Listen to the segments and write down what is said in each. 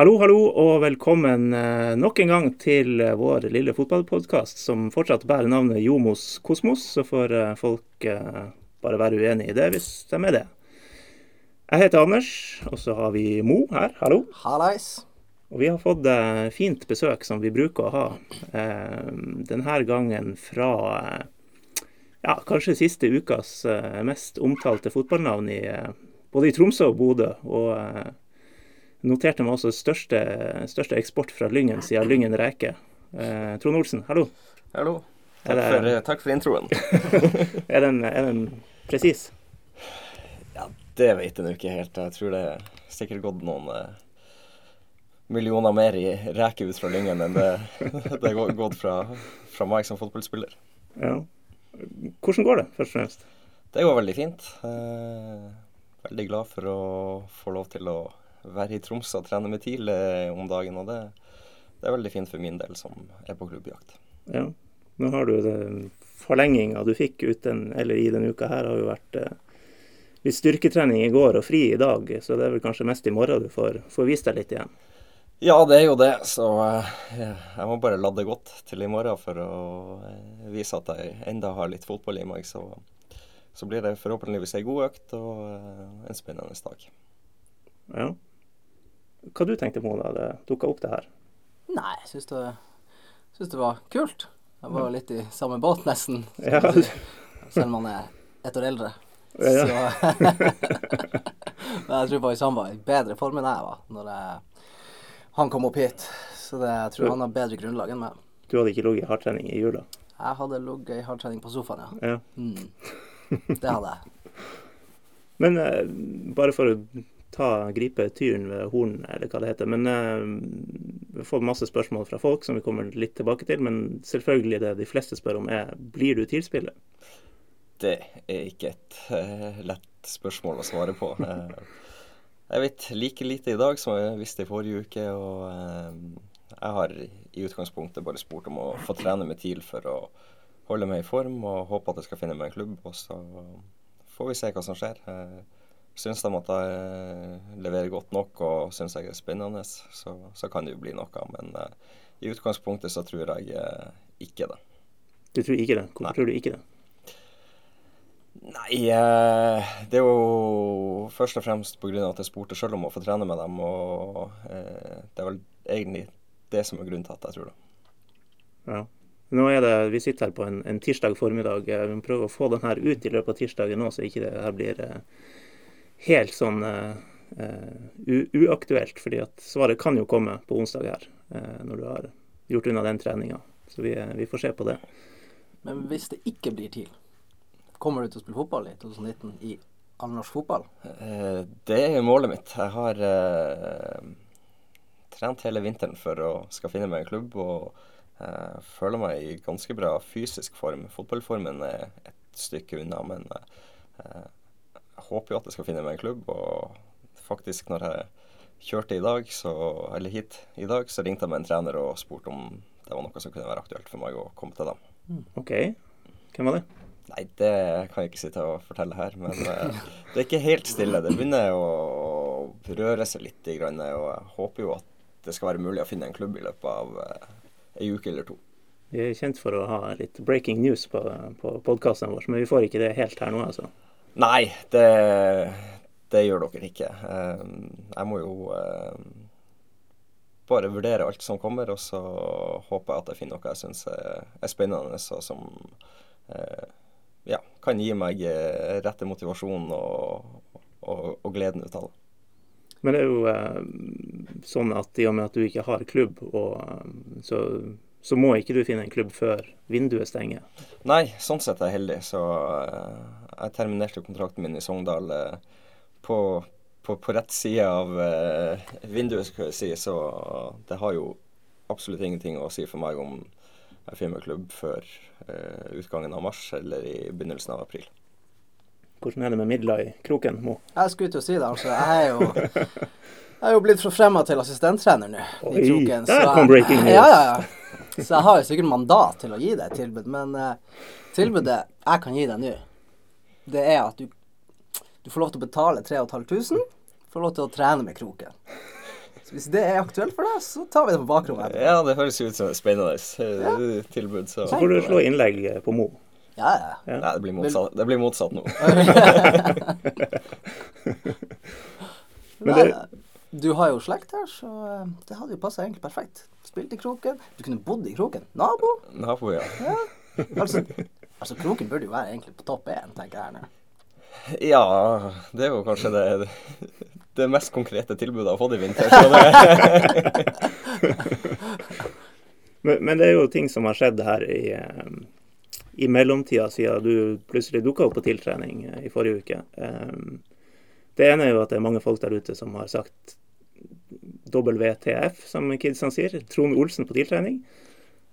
Hallo, hallo, og velkommen eh, nok en gang til eh, vår lille fotballpodkast som fortsatt bærer navnet Jomos Kosmos. Så får eh, folk bare være uenig i det hvis de er det. Jeg heter Anders, og så har vi Mo her. Hallo. Hallais. Og vi har fått fint besøk, som vi bruker å ha. Denne gangen fra ja, kanskje siste ukas mest omtalte fotballnavn i både i Tromsø og Bodø. Og noterte meg også største, største eksport fra Lyngen siden Lyngen Reke. Eh, Trond Olsen, hallo. Hallo. Takk det- for, eh, takk for introen. Er den, er den presis? Ja, det vet jeg nå ikke helt. Jeg tror det er sikkert gått noen eh, millioner mer i reker ut fra Lyngen enn det det er gått fra, fra meg som fotballspiller. Ja. Hvordan går det, først og fremst? Det går veldig fint. Eh, veldig glad for å få lov til å være i Tromsø og trene med TIL eh, om dagen. Og det, det er veldig fint for min del som er på klubbjakt. Ja. Nå har du forlenginga du fikk ut den, eller i denne uka her, har jo vært eh, litt styrketrening i går og fri i dag, så det er vel kanskje mest i morgen du får, får vist deg litt igjen. Ja, det er jo det, så eh, jeg må bare ladde godt til i morgen for å vise at jeg enda har litt fotball i meg. Så, så blir det forhåpentligvis ei god økt og en spennende dag. Ja. Hva du tenkte Mo da det dukka opp det her? Nei, jeg syns det, syns det var kult. Jeg var litt i samme båt, nesten. Ja, Selv om man er ett år eldre. Ja. Så Men jeg tror faktisk han var i bedre form enn jeg var når jeg, han kom opp hit. Så det, jeg tror han har bedre grunnlag enn meg. du hadde ikke ligget i hardtrening i jula? Jeg hadde ligget i hardtrening på sofaen, ja. Ja. Mm. Det hadde jeg. Men eh, bare for å ta, gripe tyren ved hornen, eller hva det heter. Men eh, vi får masse spørsmål fra folk som vi kommer litt tilbake til. Men selvfølgelig det de fleste spør om er blir du TIL-spiller? Det er ikke et uh, lett spørsmål å svare på. Uh, jeg vet like lite i dag som jeg visste i forrige uke. Og uh, jeg har i utgangspunktet bare spurt om å få trene med TIL for å holde meg i form og håpe at jeg skal finne meg en klubb. Og så får vi se hva som skjer. Eh, Syns de at jeg eh, leverer godt nok og syns jeg er spennende, så, så kan det jo bli noe. Men uh, i utgangspunktet så tror jeg uh, ikke det. Du tror ikke det? Hvorfor Nei. tror du ikke det? Nei, det er jo først og fremst pga. at jeg spurte sjøl om å få trene med dem. Og det er vel egentlig det som er grunnen til at jeg tror det. Ja. Nå er det, Vi sitter her på en, en tirsdag formiddag. Vi prøver å få den her ut i løpet av tirsdagen nå, så ikke det her blir eh, helt sånn eh, eh, uaktuelt. fordi at svaret kan jo komme på onsdag her, eh, når du har gjort unna den treninga. Så vi, vi får se på det. Men hvis det ikke blir TIL, kommer du til å spille fotball i 2019 i all norsk fotball? Eh, det er jo målet mitt. Jeg har eh, trent hele vinteren for å skal finne meg en klubb. og eh, føler meg i ganske bra fysisk form. Fotballformen er et stykke unna, men eh, håper jo at jeg skal finne meg en klubb. Og faktisk, når jeg kjørte i dag, så, eller hit i dag, så ringte jeg med en trener og spurte om det var noe som kunne være aktuelt for meg å komme til dem. OK. Hvem var det? Nei, det kan jeg ikke sitte og fortelle her, men eh, det er ikke helt stille. Det begynner å røre seg litt, og jeg håper jo at det skal være mulig å finne en klubb i løpet av eh, ei uke eller to. Vi er kjent for å ha litt breaking news på, på podkastene våre, men vi får ikke det helt her nå, altså. Nei, det, det gjør dere ikke. Eh, Jeg må jo eh, bare vurdere alt som kommer, og så håper jeg at jeg finner noe jeg syns er spennende, og som eh, ja, kan gi meg rette motivasjon og, og, og gleden ut av det. Men det er jo eh, sånn at i og med at du ikke har klubb, og, så, så må ikke du finne en klubb før vinduet stenger. Nei, sånn sett er jeg heldig. Så eh, jeg terminerte kontrakten min i Sogndal eh, på, på, på rett side av eh, vinduet, skal jeg si. Så det har jo absolutt ingenting å si for meg om jeg finner meg klubb før eh, utgangen av mars eller i begynnelsen av april. Hvordan er det med midler i kroken, Mo? Jeg skulle til å si det, altså. Jeg er jo, jeg er jo blitt forfremma til assistenttrener nå. Oi, i Kroken, så jeg-. Ja, ja, ja. Så jeg har jo sikkert mandat til å gi deg et tilbud, men uh, tilbudet jeg kan gi deg nå, det er at du, du får lov til å betale 3500, får lov til å trene med Kroken. Så hvis det er aktuelt for deg, så tar vi det på bakrommet. Ja, det høres ut som et spennende ja. tilbud. Så Så får du slå innlegg eh, på Mo. Ja, ja. Ja. Nei, det blir motsatt, det blir motsatt nå. Men Nei, det- Du har jo slekt her, så eh, det hadde jo passa egentlig perfekt. Spilt i Kroken. Du kunne bodd i Kroken. Nabo. Nabo, ja. ja. Altså, altså Kroken burde jo være egentlig på topp én, tenker jeg her nå. Ja, det er jo kanskje det, det mest konkrete tilbudet jeg har fått i vinter. Så det, Men, men det er jo ting som har skjedd her i, eh, i mellomtida, siden du plutselig dukka opp på tiltrening eh, i forrige uke. Eh, Det ene er jo at det er mange folk der ute som har sagt WTF, som kidsene sier. Trond Olsen på tiltrening.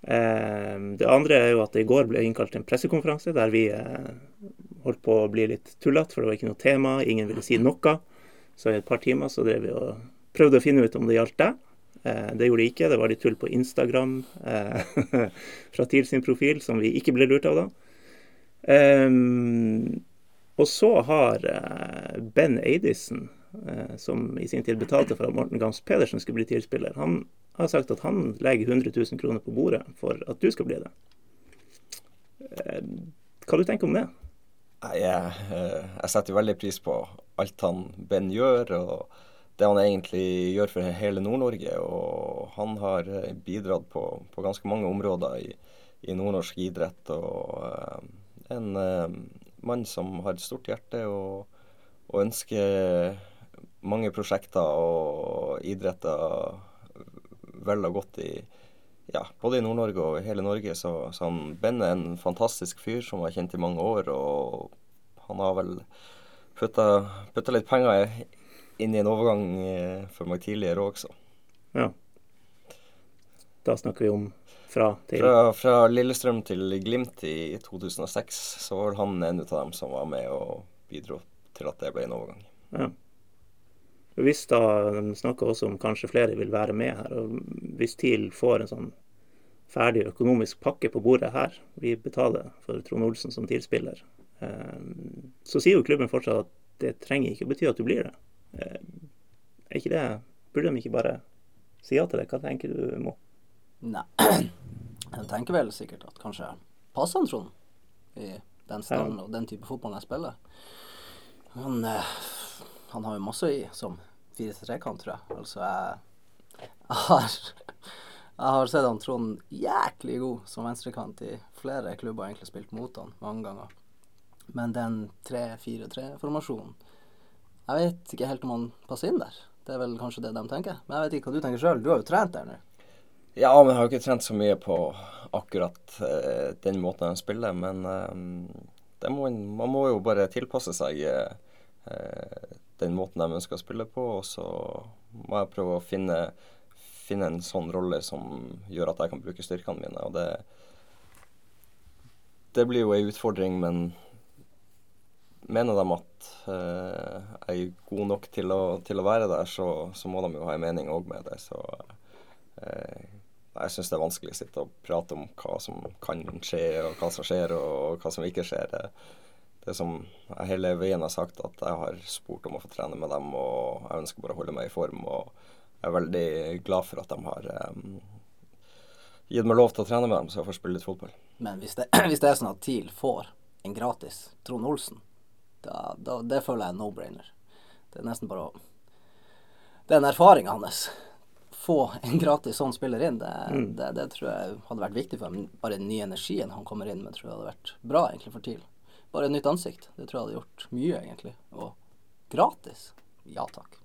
Eh, Det andre er jo at det i går ble innkalt til en pressekonferanse der vi eh, holdt på å bli litt tullete, for det var ikke noe tema, ingen ville si noe. Så i et par timer så drev vi og prøvde å finne ut om det gjaldt deg. Eh, Det gjorde det ikke. Det var litt tull på Instagram eh, fra TIL sin profil, som vi ikke ble lurt av da. Ehm, og så har eh, Ben Eidisen, som i sin tid betalte for at Morten Gams Pedersen skulle bli TIL-spiller, han har sagt at han legger 100 000 kroner på bordet for at du skal bli det. Eh, hva du tenker om det? Jeg, eh, jeg setter veldig pris på alt han Ben gjør, og det han egentlig gjør for hele Nord-Norge. Og han har eh, bidratt på, på ganske mange områder i, i nordnorsk idrett. Og en mann som har et stort hjerte og, og ønsker mange prosjekter og idretter vel og godt i ja, både i Nord-Norge og hele Norge. Så, så Ben er en fantastisk fyr som jeg har kjent i mange år. Og han har vel putta, litt penger inn i en overgang eh, for meg tidligere også. Ja. Da snakker vi om fra til Fra, fra Lillestrøm til Glimt i 2006 så var han en av dem som var med og bidro til at det ble en overgang. Ja. Hvis da De snakker også om kanskje flere vil være med her. og Hvis TIL får en sånn ferdig økonomisk pakke på bordet her, vi betaler for Trond Olsen som TIL-spiller, eh, så sier jo klubben fortsatt at det trenger ikke å bety at du blir det. Eh, Er ikke det Burde de ikke bare si ja til det? Hva tenker du, Mo? Nei. Jeg tenker vel sikkert at kanskje passer han Trond i den stallen og den type fotball jeg spiller. Han, eh, han har jo masse i som fire til trekant, tror jeg. Altså, jeg, har jeg har sett han Trond jæklig god som venstrekant i flere klubber. Egentlig spilt mot han mange ganger. Men den 3-4-3-formasjonen Jeg vet ikke helt om han passer inn der. Det er vel kanskje det de tenker. Men jeg vet ikke hva du tenker sjøl. Du har jo trent der nå. Ja, men jeg har jo ikke trent så mye på akkurat eh, den måten de spiller. Men eh, må, man må jo bare tilpasse seg eh, den måten de ønsker å spille på. Og så må jeg prøve å finne, finne en sånn rolle som gjør at jeg kan bruke styrkene mine. Og det, det blir jo ei utfordring, men mener de at eh, jeg er god nok til å, til å være der, så, så må de jo ha en mening òg med det. Så eh, jeg syns det er vanskelig å sitte og prate om hva som kan skje, og hva som skjer, og hva som ikke skjer. Det, det som jeg hele veien har sagt, at jeg har spurt om å få trene med dem, og jeg ønsker bare å holde meg i form. Og jeg er veldig glad for at de har um, gitt meg lov til å trene med dem, så jeg får spille litt fotball. Men hvis det, hvis det er sånn at TIL får en gratis Trond Olsen, da, da, det føler jeg er no-brainer. Det er nesten bare å Det er en erfaring hans. Få en gratis sånn spiller inn, det, det, det tror jeg hadde vært viktig for ham. Bare den nye energien han kommer inn med, tror jeg hadde vært bra egentlig for TIL. Bare et nytt ansikt. Det tror jeg hadde gjort mye, egentlig. Og gratis? Ja takk.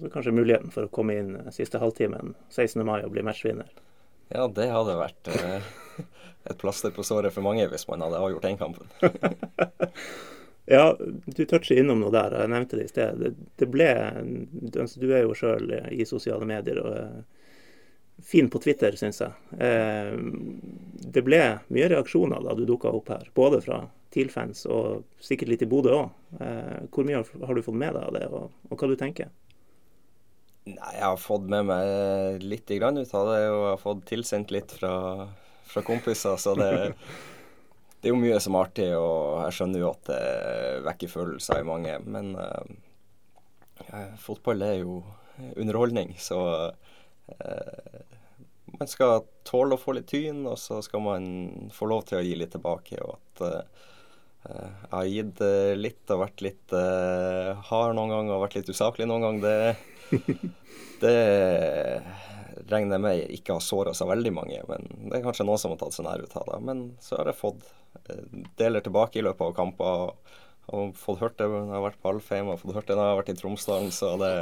Så kanskje muligheten for å komme inn eh, siste halvtimen 16. mai og bli matchvinner. Ja, det hadde vært eh, et plaster på såret for mange hvis man hadde avgjort den kampen. Ja, du toucher innom noe der. Jeg nevnte det i sted. Det, det ble Du er jo sjøl i sosiale medier og er fin på Twitter, syns jeg. Eh, det ble mye reaksjoner da du dukka opp her, både fra TIL-fans og sikkert litt i Bodø òg. Eh, hvor mye har du fått med deg av det, og, og hva du tenker? Nei, jeg har fått med meg litt grann ut av det, og jeg har fått tilsendt litt fra, fra kompiser, så det, det er jo mye som er artig, og jeg skjønner jo at det vekker følelser i mange. Men eh, fotball er jo underholdning. Så eh, man skal tåle å få litt tyn, og så skal man få lov til å gi litt tilbake. og at eh, jeg har gitt litt og vært litt hard noen ganger og vært litt usaklig noen ganger. Det, det regner jeg med ikke har såra så veldig mange, men det er kanskje noen som har tatt seg nær ut av det. Men så har jeg fått deler tilbake i løpet av kamper. Og fått hørt det når jeg har vært på Alfheim og fått hørt det når jeg har vært i Tromsdalen. Så det,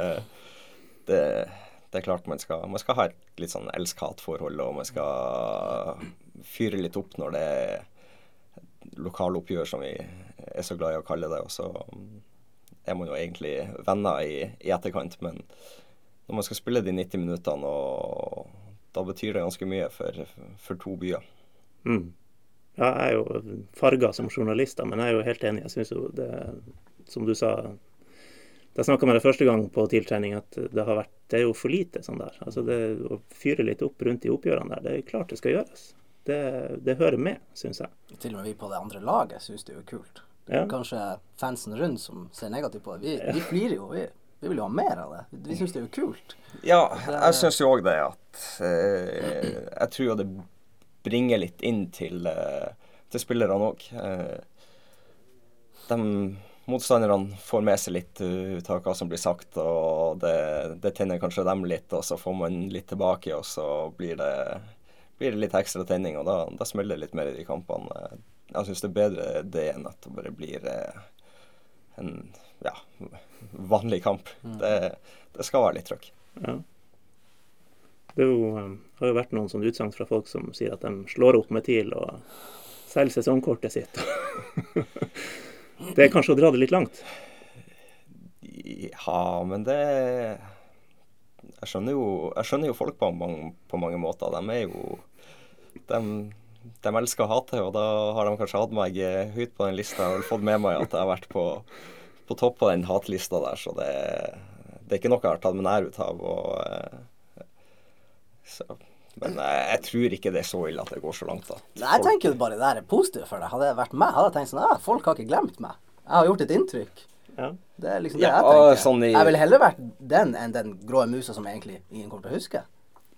det, det, er klart man skal, man skal ha et litt sånn elsk-hat-forhold, og man skal fyre litt opp når det er lokaloppgjør, som vi er så glad i å kalle det. Og så er man jo egentlig venner i, i etterkant. Men når man skal spille de 90 minuttene, og da betyr det ganske mye for, for to byer. Mm. Ja, jeg er jo farga som journalist, men jeg er jo helt enig. Jeg syns jo det, som du sa da jeg snakka med deg første gang på tiltrening, at det har vært Det er jo for lite sånn der. Altså det å fyre litt opp rundt de oppgjørene der, det er klart det skal gjøres. Det, det hører med, syns jeg. Til og med vi på det andre laget syns det er jo kult. Ja. Kanskje fansen rundt som ser negativt på det. Vi, ja. vi flirer jo. Vi, vi, vil jo ha mer av det. Vi syns det er jo kult. Ja, jeg syns jo òg det. At eh, Jeg tror jo det bringer litt inn til, eh, til spillerne òg. Eh, de motstanderne får med seg litt ut av hva som blir sagt, og det, det, tenner kanskje dem litt, og så får man litt tilbake, og så blir det, blir det litt ekstra tenning, og da, da smeller det litt mer i de kampene. Jeg syns det er bedre det enn at det bare blir eh, en ja, vanlig kamp. Mm. Det, det, skal være litt trøkk. Ja. Det jo, um, har jo vært noen sånne utsagn fra folk som sier at de slår opp med TIL og selger sesongkortet sitt. det er kanskje å dra det litt langt? Ja, men det Jeg skjønner jo, jeg skjønner jo folk på mange, på mange, måter. De er jo de, de elsker å hate, og da har de kanskje hatt meg høyt på den lista. Har fått med meg at jeg har vært på, på topp på den hatlista der, så det, det, er ikke noe jeg har tatt meg nær ut av. og eh, så. Men jeg, jeg, tror ikke det er så ille at det går så langt. da. Nei, Jeg tenker jo bare det der er positivt for deg. Hadde jeg vært meg, hadde jeg tenkt sånn ah, Folk har ikke glemt meg. Jeg har gjort et inntrykk. Ja. Det er liksom det ja, jeg tenker. Sånn i... Jeg ville heller vært den enn den grå musa som egentlig ingen kommer til å huske.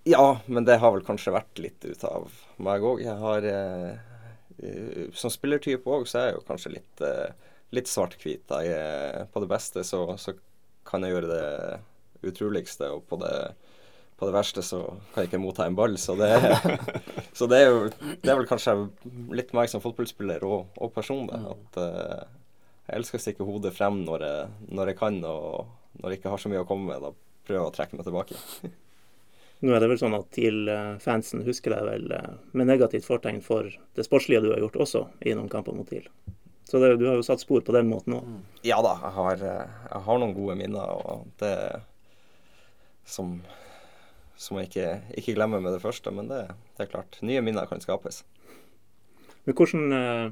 Ja, men det har vel kanskje vært litt ut av meg òg. Jeg har eh, Som spillertype òg, så er jeg jo kanskje litt, eh, litt svart-hvit. På det beste så, så kan jeg gjøre det utroligste, og på det på det verste så kan jeg ikke motta en ball. Så det, så det er jo det er vel kanskje litt meg som fotballspiller og, og person, det. Mm. At uh, jeg elsker å stikke hodet frem når jeg, når jeg, kan, og når jeg ikke har så mye å komme med. Da prøver jeg å trekke meg tilbake. Nå er det vel sånn at TIL-fansen husker deg vel eh, med negativt fortegn for det sportslige du har gjort også i noen kamper mot TIL. Så det, du har jo satt spor på den måten òg. Mm. Ja da, jeg har, eh, jeg har, noen gode minner. Og det som som jeg ikke, ikke, glemmer med det første. Men det, det, er klart, nye minner kan skapes. Men hvordan eh,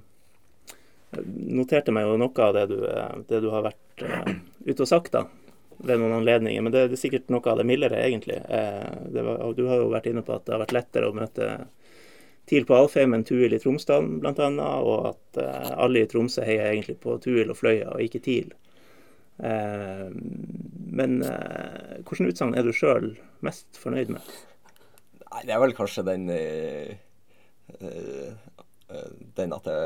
Noterte meg jo noe av det du, eh, det du har vært eh, ute og sagt da, ved noen anledninger. Men det, det, er sikkert noe av det mildere, egentlig. Eh, var, du har jo vært inne på at det har vært lettere å møte TIL på Alfheim enn Tuil i Tromsdalen bl.a. Og at alle i Tromsø heier egentlig på Tuil og Fløya og ikke TIL. Eh, men eh, hvilke utsagn er du sjøl mest fornøyd med? Nei, Det er vel kanskje den eh, Den at det,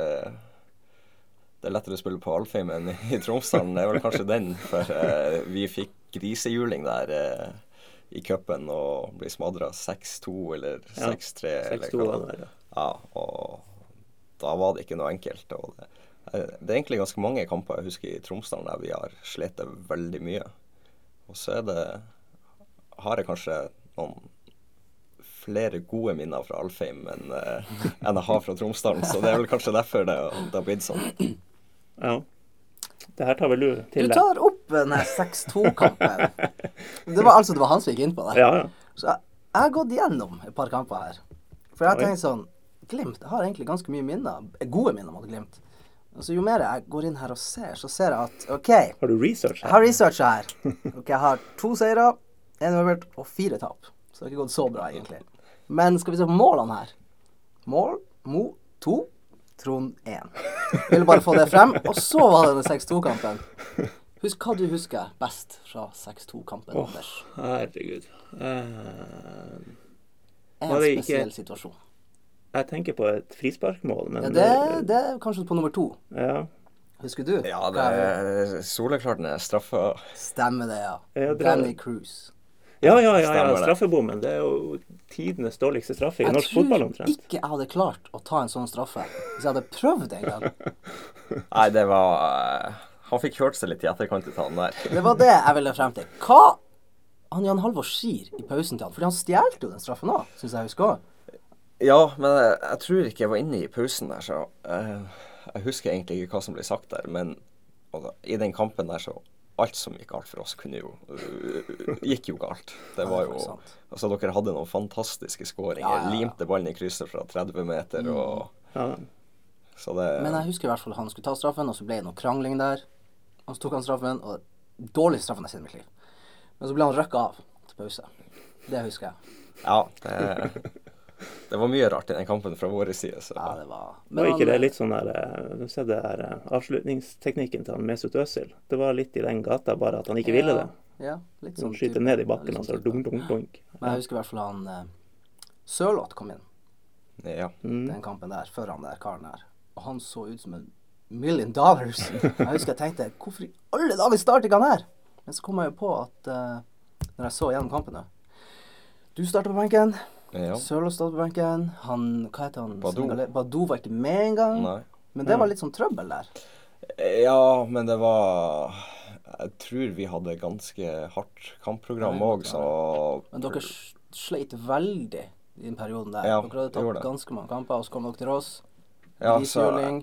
det er lettere å spille på Alfheim enn i Tromsdalen. Det er vel kanskje den. For vi fikk grisehjuling der i cupen og ble smadra 6-2 eller 6-3. Ja, ja, og da var det ikke noe enkelt. og det det er egentlig ganske mange kamper jeg husker i Tromsdalen der vi har slitt veldig mye. Og så er det har jeg kanskje noen flere gode minner fra Alfheim enn, uh, enn jeg har fra Tromsdalen. Så det er vel kanskje derfor det, det har blitt sånn. Ja. Det her tar vel du til deg. Du tar opp den 6-2-kampen. Det var altså det var han som gikk inn på det. Ja, ja. Så jeg, jeg har gått gjennom et par kamper her. For jeg har tenkt sånn Glimt jeg har egentlig ganske mye minner, gode minner mot Glimt. Altså, jo mer jeg går inn her og ser, så ser jeg at OK Har du research her? Jeg har research her. Ok, Jeg har to seire, én uavgjort og fire tap. Så det har ikke gått så bra, egentlig. Men skal vi se på målene her. Mål Mo 2, Trond 1. Ville bare få det frem. Og så var det den 6-2-kampen. Husk hva du husker best fra 6-2-kampen, Åh, Anders. herregud. Uh, En spesiell ikke- situasjon. Jeg tenker på et frisparkmål, men Ja, det, det er kanskje på nummer to. ja. Husker du? Ja, det er soleklart den er straffa. Stemmer det, ja. Ja, Danny Cruise. Ja, ja, ja, ja, straffebommen. Det er jo tidenes dårligste straffe i Jeg norsk tror fotball omtrent. ikke jeg hadde klart å ta en sånn straffe hvis jeg hadde prøvd en gang. Nei, det var eh, Han fikk kjørt seg litt i etterkant av han der. Det var det jeg ville frem til. Hva han Jan Halvor sier i pausen til han? Fordi han stjal jo den straffen òg, syns jeg husker. Ja, men jeg, jeg tror ikke jeg var inne i pausen der, så eh, Jeg husker egentlig ikke hva som ble sagt der, men da, i den kampen der så Alt som gikk galt for oss, kunne jo øh, gikk jo galt. Det var jo. Altså, dere hadde noen fantastiske skåringer. Ja, ja, ja. Limte ballen i krysset fra 30 meter og Ja. Så det Men jeg husker i hvert fall han skulle ta straffen, og så ble det noe krangling der. Og så tok han straffen, og dårlig straffen jeg har sett i mitt liv. Men så ble han røkka av til pause. Det husker jeg. Ja, det, det var mye rart i den kampen fra vår side, så Ja, det var Var han- ikke det litt sånn der eh, Du ser det der eh, avslutningsteknikken til han Mesut Özil. Det var litt i den gata, bare at han ikke ville det. Ja, litt Han sånn skyter type- ned i bakken, litt og sånn så dunk, dunk, dunk. Men jeg husker i hvert fall han uh, Sørloth kom inn ja. Mm. den kampen der, før han der karen der. Og han så ut som en million dollars. Jeg husker jeg tenkte hvorfor i alle dager starter ikke han her? Men så kom jeg jo på at uh, når jeg så gjennom kampen da, Du starter på benken. Ja. Sørloth starta på benken. Han Hva heter han? Badou. Badou var ikke med engang. Men det var litt sånn trøbbel der. Ja, men det var Jeg tror vi hadde ganske hardt kampprogram òg, så Men dere sleit veldig i den perioden der. Ja, dere hadde tatt ganske mange kamper, og så kom dere til oss. Ja, så jeg,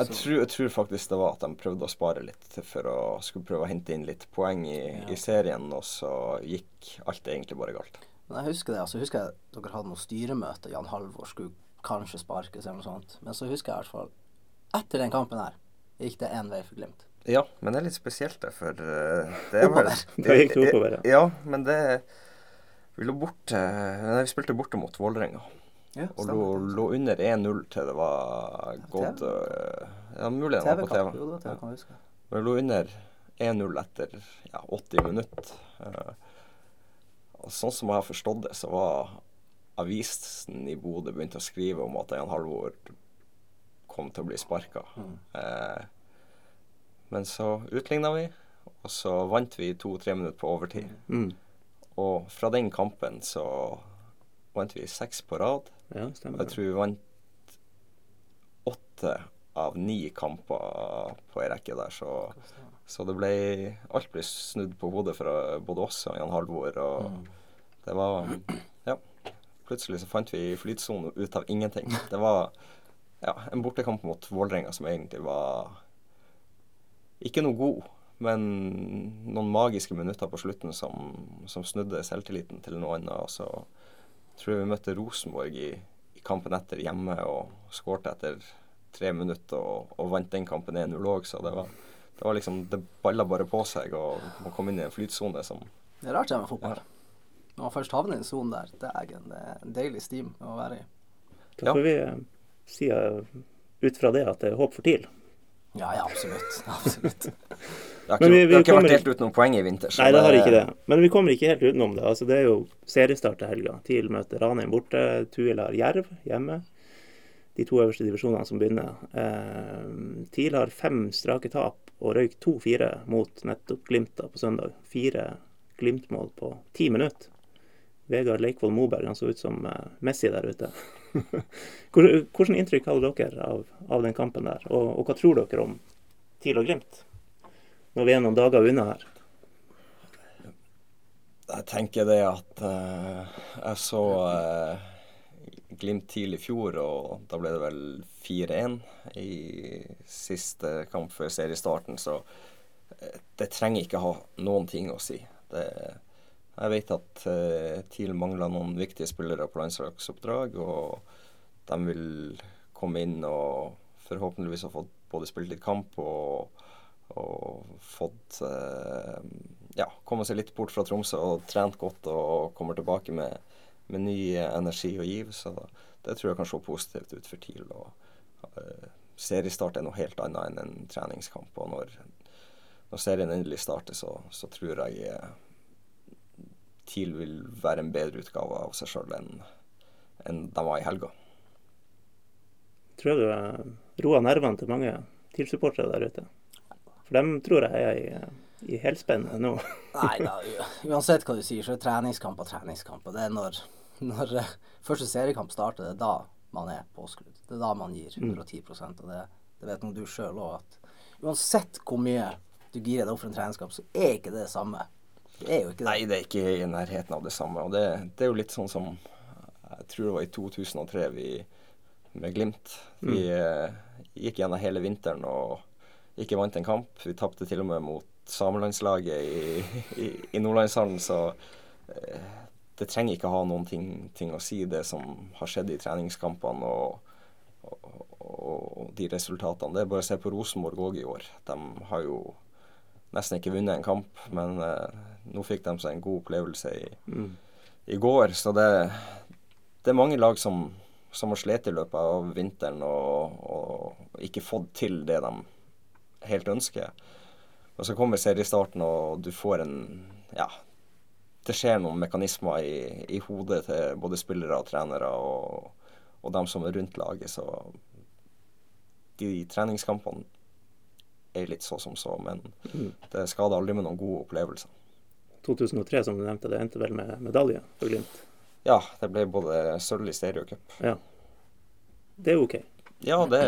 jeg tror, jeg tror faktisk det var at de prøvde å spare litt for å skulle prøve å hente inn litt poeng i, Ja. i serien, og så gikk alt egentlig bare galt. Men jeg husker det, altså husker jeg dere hadde noe styremøte. Jan Halvor skulle kanskje sparkes eller noe sånt. Men så husker jeg i hvert fall etter den kampen her gikk det én vei for Glimt. Ja, men det er litt spesielt, det, for eh, det var. Da gikk oppover, ja. Ja, men det Vi lå borte Nei, vi spilte borte mot Vålerenga. Ja, Og lå, lå under 1-0 til det var gått øh, Ja, mulig det var på TV-kamp. Jo, det var TV, kan jeg huske. Vi lå under 1-0 etter ja, 80 minutter. Og sånn som jeg har forstått det, så var avisen i Bodø begynt å skrive om at Jan Halvor kom til å bli sparka. Mm. Eh, men så utligna vi, og så vant vi to-tre minutter på overtid. Mm. Og fra den kampen så vant vi seks på rad. Ja, stemmer. jeg tror vi vant åtte av ni kamper på ei rekke der, så, så det ble Alt ble snudd på hodet fra både oss og Jan Halvor, og Mm. det var Ja. Plutselig så fant vi flytsone ut av ingenting. Det var ja, en bortekamp mot Vålerenga som egentlig var ikke noe god, men noen magiske minutter på slutten som, som snudde selvtilliten til noe annet. Og så tror jeg vi møtte Rosenborg i, i kampen etter hjemme og skårte etter tre minutter og, og vant den kampen 1-0 òg, så det var, det var liksom Det balla bare på seg, og man kom inn i en flytsone som Det er rart det med fotball. Når man først havner i en sone der, det er en det er en deilig steam å være i. Da får vi eh, si eh, ut fra det at det er håp for TIL. Ja, ja, absolutt. absolutt. Det har ikke, vi- vi det har ikke kommer- vært helt utenom poeng i vinter. så Nei, det har ikke det. Men vi kommer ikke helt utenom det. Altså, det er jo seriestart til helga. TIL møter Ranheim borte. Tuil har Jerv hjemme. De to øverste divisjonene som begynner. Eh, TIL har fem strake tap og røyk 2-4 mot nettopp Glimt på søndag. Fire Glimt-mål på ti minutter. Vegard Leikvoll Moberg han så ut som eh, Messi der ute. Hvilket inntrykk hadde dere av, av den kampen der? Og, og hva tror dere om TIL og Glimt? Når vi er noen dager unna her. Jeg tenker det at uh, jeg så uh, Glimt TIL i fjor, og da ble det vel 4-1 i siste kamp før seriestarten, så eh, det trenger ikke ha noen ting å si. Det, jeg vet at uh, TIL mangler noen viktige spillere på landslagsoppdrag, og de vil komme inn og forhåpentligvis ha fått både spilt litt kamp og, og fått uh, ja, komme seg litt bort fra Tromsø og trent godt og kommer tilbake med, med ny energi og giv. Så det tror jeg kan se positivt ut for TIL. Og, uh, seriestart er noe helt annet enn en treningskamp. Og når, når serien endelig starter, så, så tror jeg eh, TIL vil være en bedre utgave av seg sjøl enn en de var i helga. Tror jeg du eh, roer nervene til mange TIL-supportere der ute. For dem tror jeg er i, i helspenn nå. Nei da, uansett hva du sier, så er treningskamp og treningskamp. Og det er når, når eh, første seriekamp starter, det er da man er påskrudd. Det er da man gir 110% Og det, det vet nå du sjøl òg, at uansett hvor mye du girer deg opp for en treningskamp, så er ikke det det samme. Det er jo ikke det. Nei, det er ikke i nærheten av det samme. Og det, det er jo litt sånn som Jeg tror det var i 2003 vi med Glimt. Vi mm. gikk gjennom hele vinteren og ikke vant en kamp. Vi tapte til og med mot samelandslaget i, i, i Nordlandshallen, så eh, det trenger ikke ha noen ting, ting å si, det som har skjedd i treningskampene og, og, og de resultatene. Det er bare å se på Rosenborg òg i år. De har jo nesten ikke vunnet en kamp, men eh, nå fikk de seg en god opplevelse i, i går. Så det, det er mange lag som, som har slitt i løpet av vinteren og, og ikke fått til det de helt ønsker. Og så kommer seriestarten, og du får en Ja, det skjer noen mekanismer i, i hodet til både spillere og trenere og, og dem som er rundt laget, så de treningskampene er litt så som så, men det skader aldri med noen gode opplevelser. 2003, som du nevnte, det endte vel med medalje for Glimt. Ja, det ble både sølv i stereocup. Ja. Det er OK. Ja, det,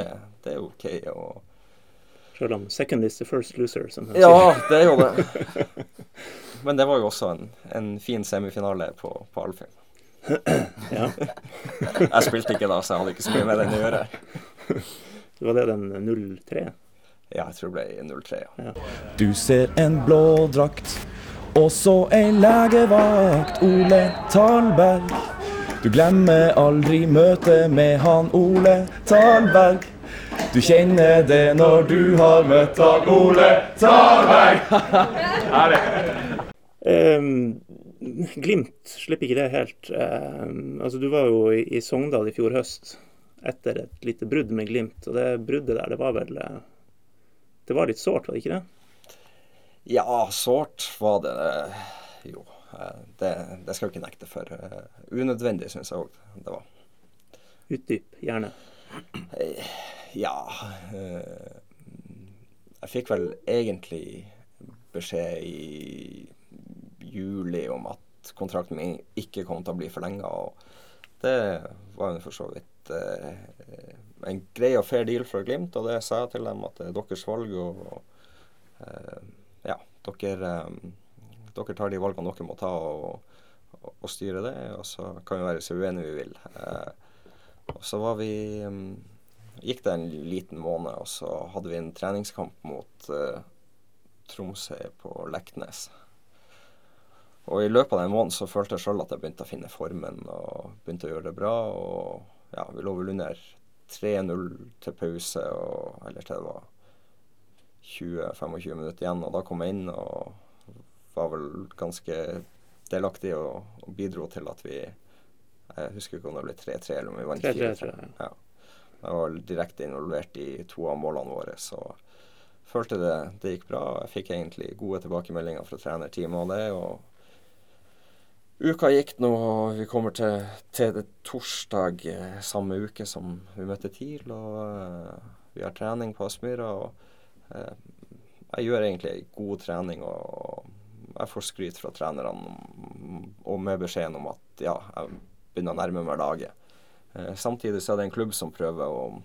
det er OK. Og Selv om second is the first loser, som de Ja, det er jo det. Men det var jo også en, en fin semifinale på, på Alfheim. Ja. Jeg spilte ikke da, så jeg hadde ikke så mye med den å gjøre. Det var det den 0-3? Ja, jeg tror det ble 0-3. Ja. Du ser en blå drakt, og så ei legevakt, Ole Talberg. Du glemmer aldri møtet med han Ole Talberg. Du kjenner det når du har møtt Dag Ole Tarberg. Herlig. Um, Glimt slipper ikke det helt. Um, altså, du var jo i, i Sogndal i fjor høst etter et lite brudd med Glimt. Og det bruddet der, det var vel eh, Det var litt sårt, var det ikke det? Ja, sårt var det eh, jo. eh, Det, det skal jeg ikke nekte for. Unødvendig, syns jeg òg det var. Utdyp gjerne. Ja eh, Jeg fikk vel egentlig beskjed i juli om at kontrakten min ikke kom til å bli forlenga. Det var for så vidt eh, en grei og fair deal fra Glimt, og det sa jeg til dem at det er deres valg. Og eh, ja, dere, eh, dere tar de valgene dere må ta og, og, og styre det. Og så kan vi være så uenige vi vil. Eh, og så var vi mm, gikk det en liten måned, og så hadde vi en treningskamp mot uh, Tromsø på Leknes. Og i løpet av den måneden så følte jeg sjøl at jeg begynte å finne formen og begynte å gjøre det bra. Og ja, vi lå vel under 3-0 til pause, og, eller til det var 20-25 minutter igjen. Og da kom jeg inn og var vel ganske delaktig og, og bidro til at vi Jeg husker ikke om det ble 3-3 eller om vi vant 3-3, 4-3. Ja. Jeg var direkte involvert i to av målene våre, så følte det, det gikk bra. Jeg fikk egentlig gode tilbakemeldinger fra trenerteamet og det. og Uka gikk nå, og vi kommer til, til torsdag eh, samme uke som vi møtte TIL. Og uh, vi har trening på Aspmyra. Og uh, jeg gjør egentlig god trening, og jeg får skryt fra trenerne og med beskjeden om at ja, jeg begynner å nærme meg laget. Eh, samtidig så er det en klubb som prøver å,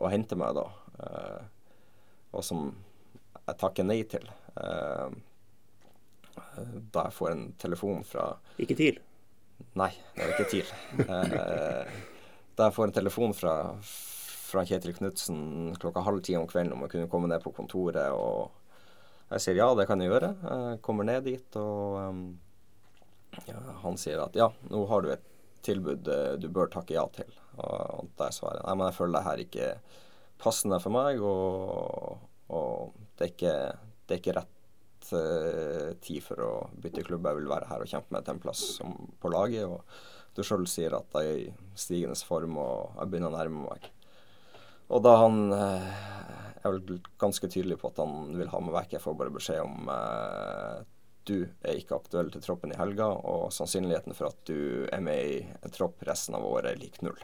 å hente meg, da. Eh, og som jeg takker nei til. Eh, da jeg får en telefon fra Ikke TIL. Nei, det er ikke TIL. Eh, da jeg får en telefon fra, fra Kjetil Knutsen klokka halv ti om kvelden om jeg kunne komme ned på kontoret, og jeg sier ja, det kan jeg gjøre. Jeg kommer ned dit, og um, ja, han sier at ja, nå har du et tilbud eh, du bør takke ja til. Og der svarer nei, men jeg føler det her ikke passende for meg, og, og det, er ikke, det er ikke rett eh, tid for å bytte klubb. Jeg vil være her og kjempe meg til en plass som, på laget. Og du sjøl sier at jeg er i stigende form og jeg begynner å nærme meg. Og da han eh, er vel ganske tydelig på at han vil ha meg vekk. Jeg får bare beskjed om eh, du er ikke aktuell til troppen i helga, og sannsynligheten for at du er med i en tropp resten av året er lik null.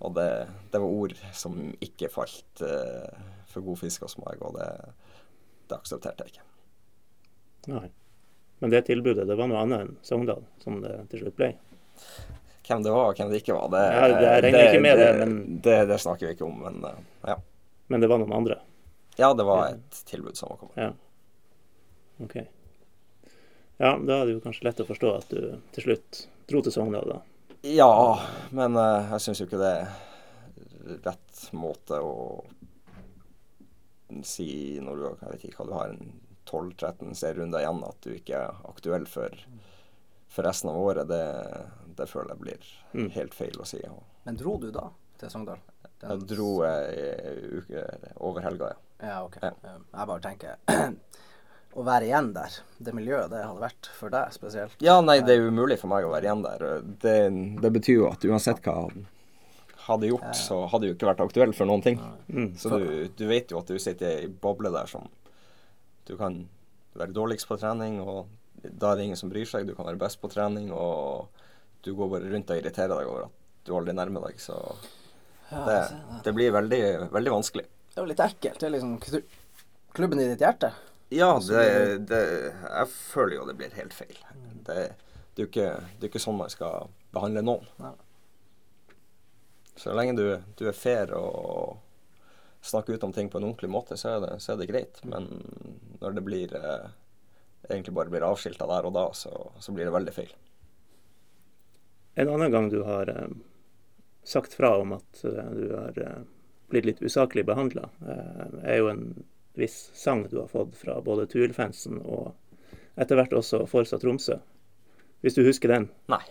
Og det, det var ord som ikke falt uh, for god fisk hos meg, og det, det aksepterte jeg ikke. Nei. Men det tilbudet, det var noe annet enn Sogndal, som det til slutt ble. Hvem det var og hvem det ikke var, det, Ja, det- jeg regner ikke med det, men- det, det snakker vi ikke om. Men uh, ja. Men det var noen andre. ja, det var et tilbud som var kommet. Ja. OK. Ja, da er det jo kanskje lett å forstå at du til slutt dro til Sogndal, da. Ja, men eh, jeg syns jo ikke det er rett måte å si når du jeg vet ikke hva du har en 12-13 serierunder igjen, at du ikke er aktuell for, for resten av året. Det, det føler jeg blir Mm. helt feil å si. Men dro du da til Sogndal? Den- jeg dro eh, i uke over helga, ja. Ja, ok. Ja. Um, Jeg bare tenker Å være igjen der, det miljøet det hadde vært for deg spesielt. Ja, nei, det er umulig for meg å være igjen der. Det, det betyr jo at uansett hva hadde gjort, så hadde du ikke vært aktuell for noen ting. Mm. Så du, du vet jo at du sitter i ei boble der som Du kan være dårligst på trening, og da er det ingen som bryr seg. Du kan være best på trening, og du går bare rundt og irriterer deg over at du aldri nærmer deg. Så det, det. det blir veldig, veldig vanskelig. Det er jo litt ekkelt. Det er liksom klubben i ditt hjerte. Ja, det, det, jeg føler jo det blir helt feil. Det, det, er jo ikke, det er ikke sånn man skal behandle noen. Nei. Så lenge du, du er fair og snakker ut om ting på en ordentlig måte, så er det, så er det greit. Men når det blir eh, egentlig bare blir avskilta der og da, så, så blir det veldig feil. En annen gang du har eh, sagt fra om at eh, du har eh, blitt litt usaklig behandla, eh, er jo en viss sang du har fått fra både Tuil-fansen og etter hvert også Forsa Tromsø. Hvis du husker den? Nei.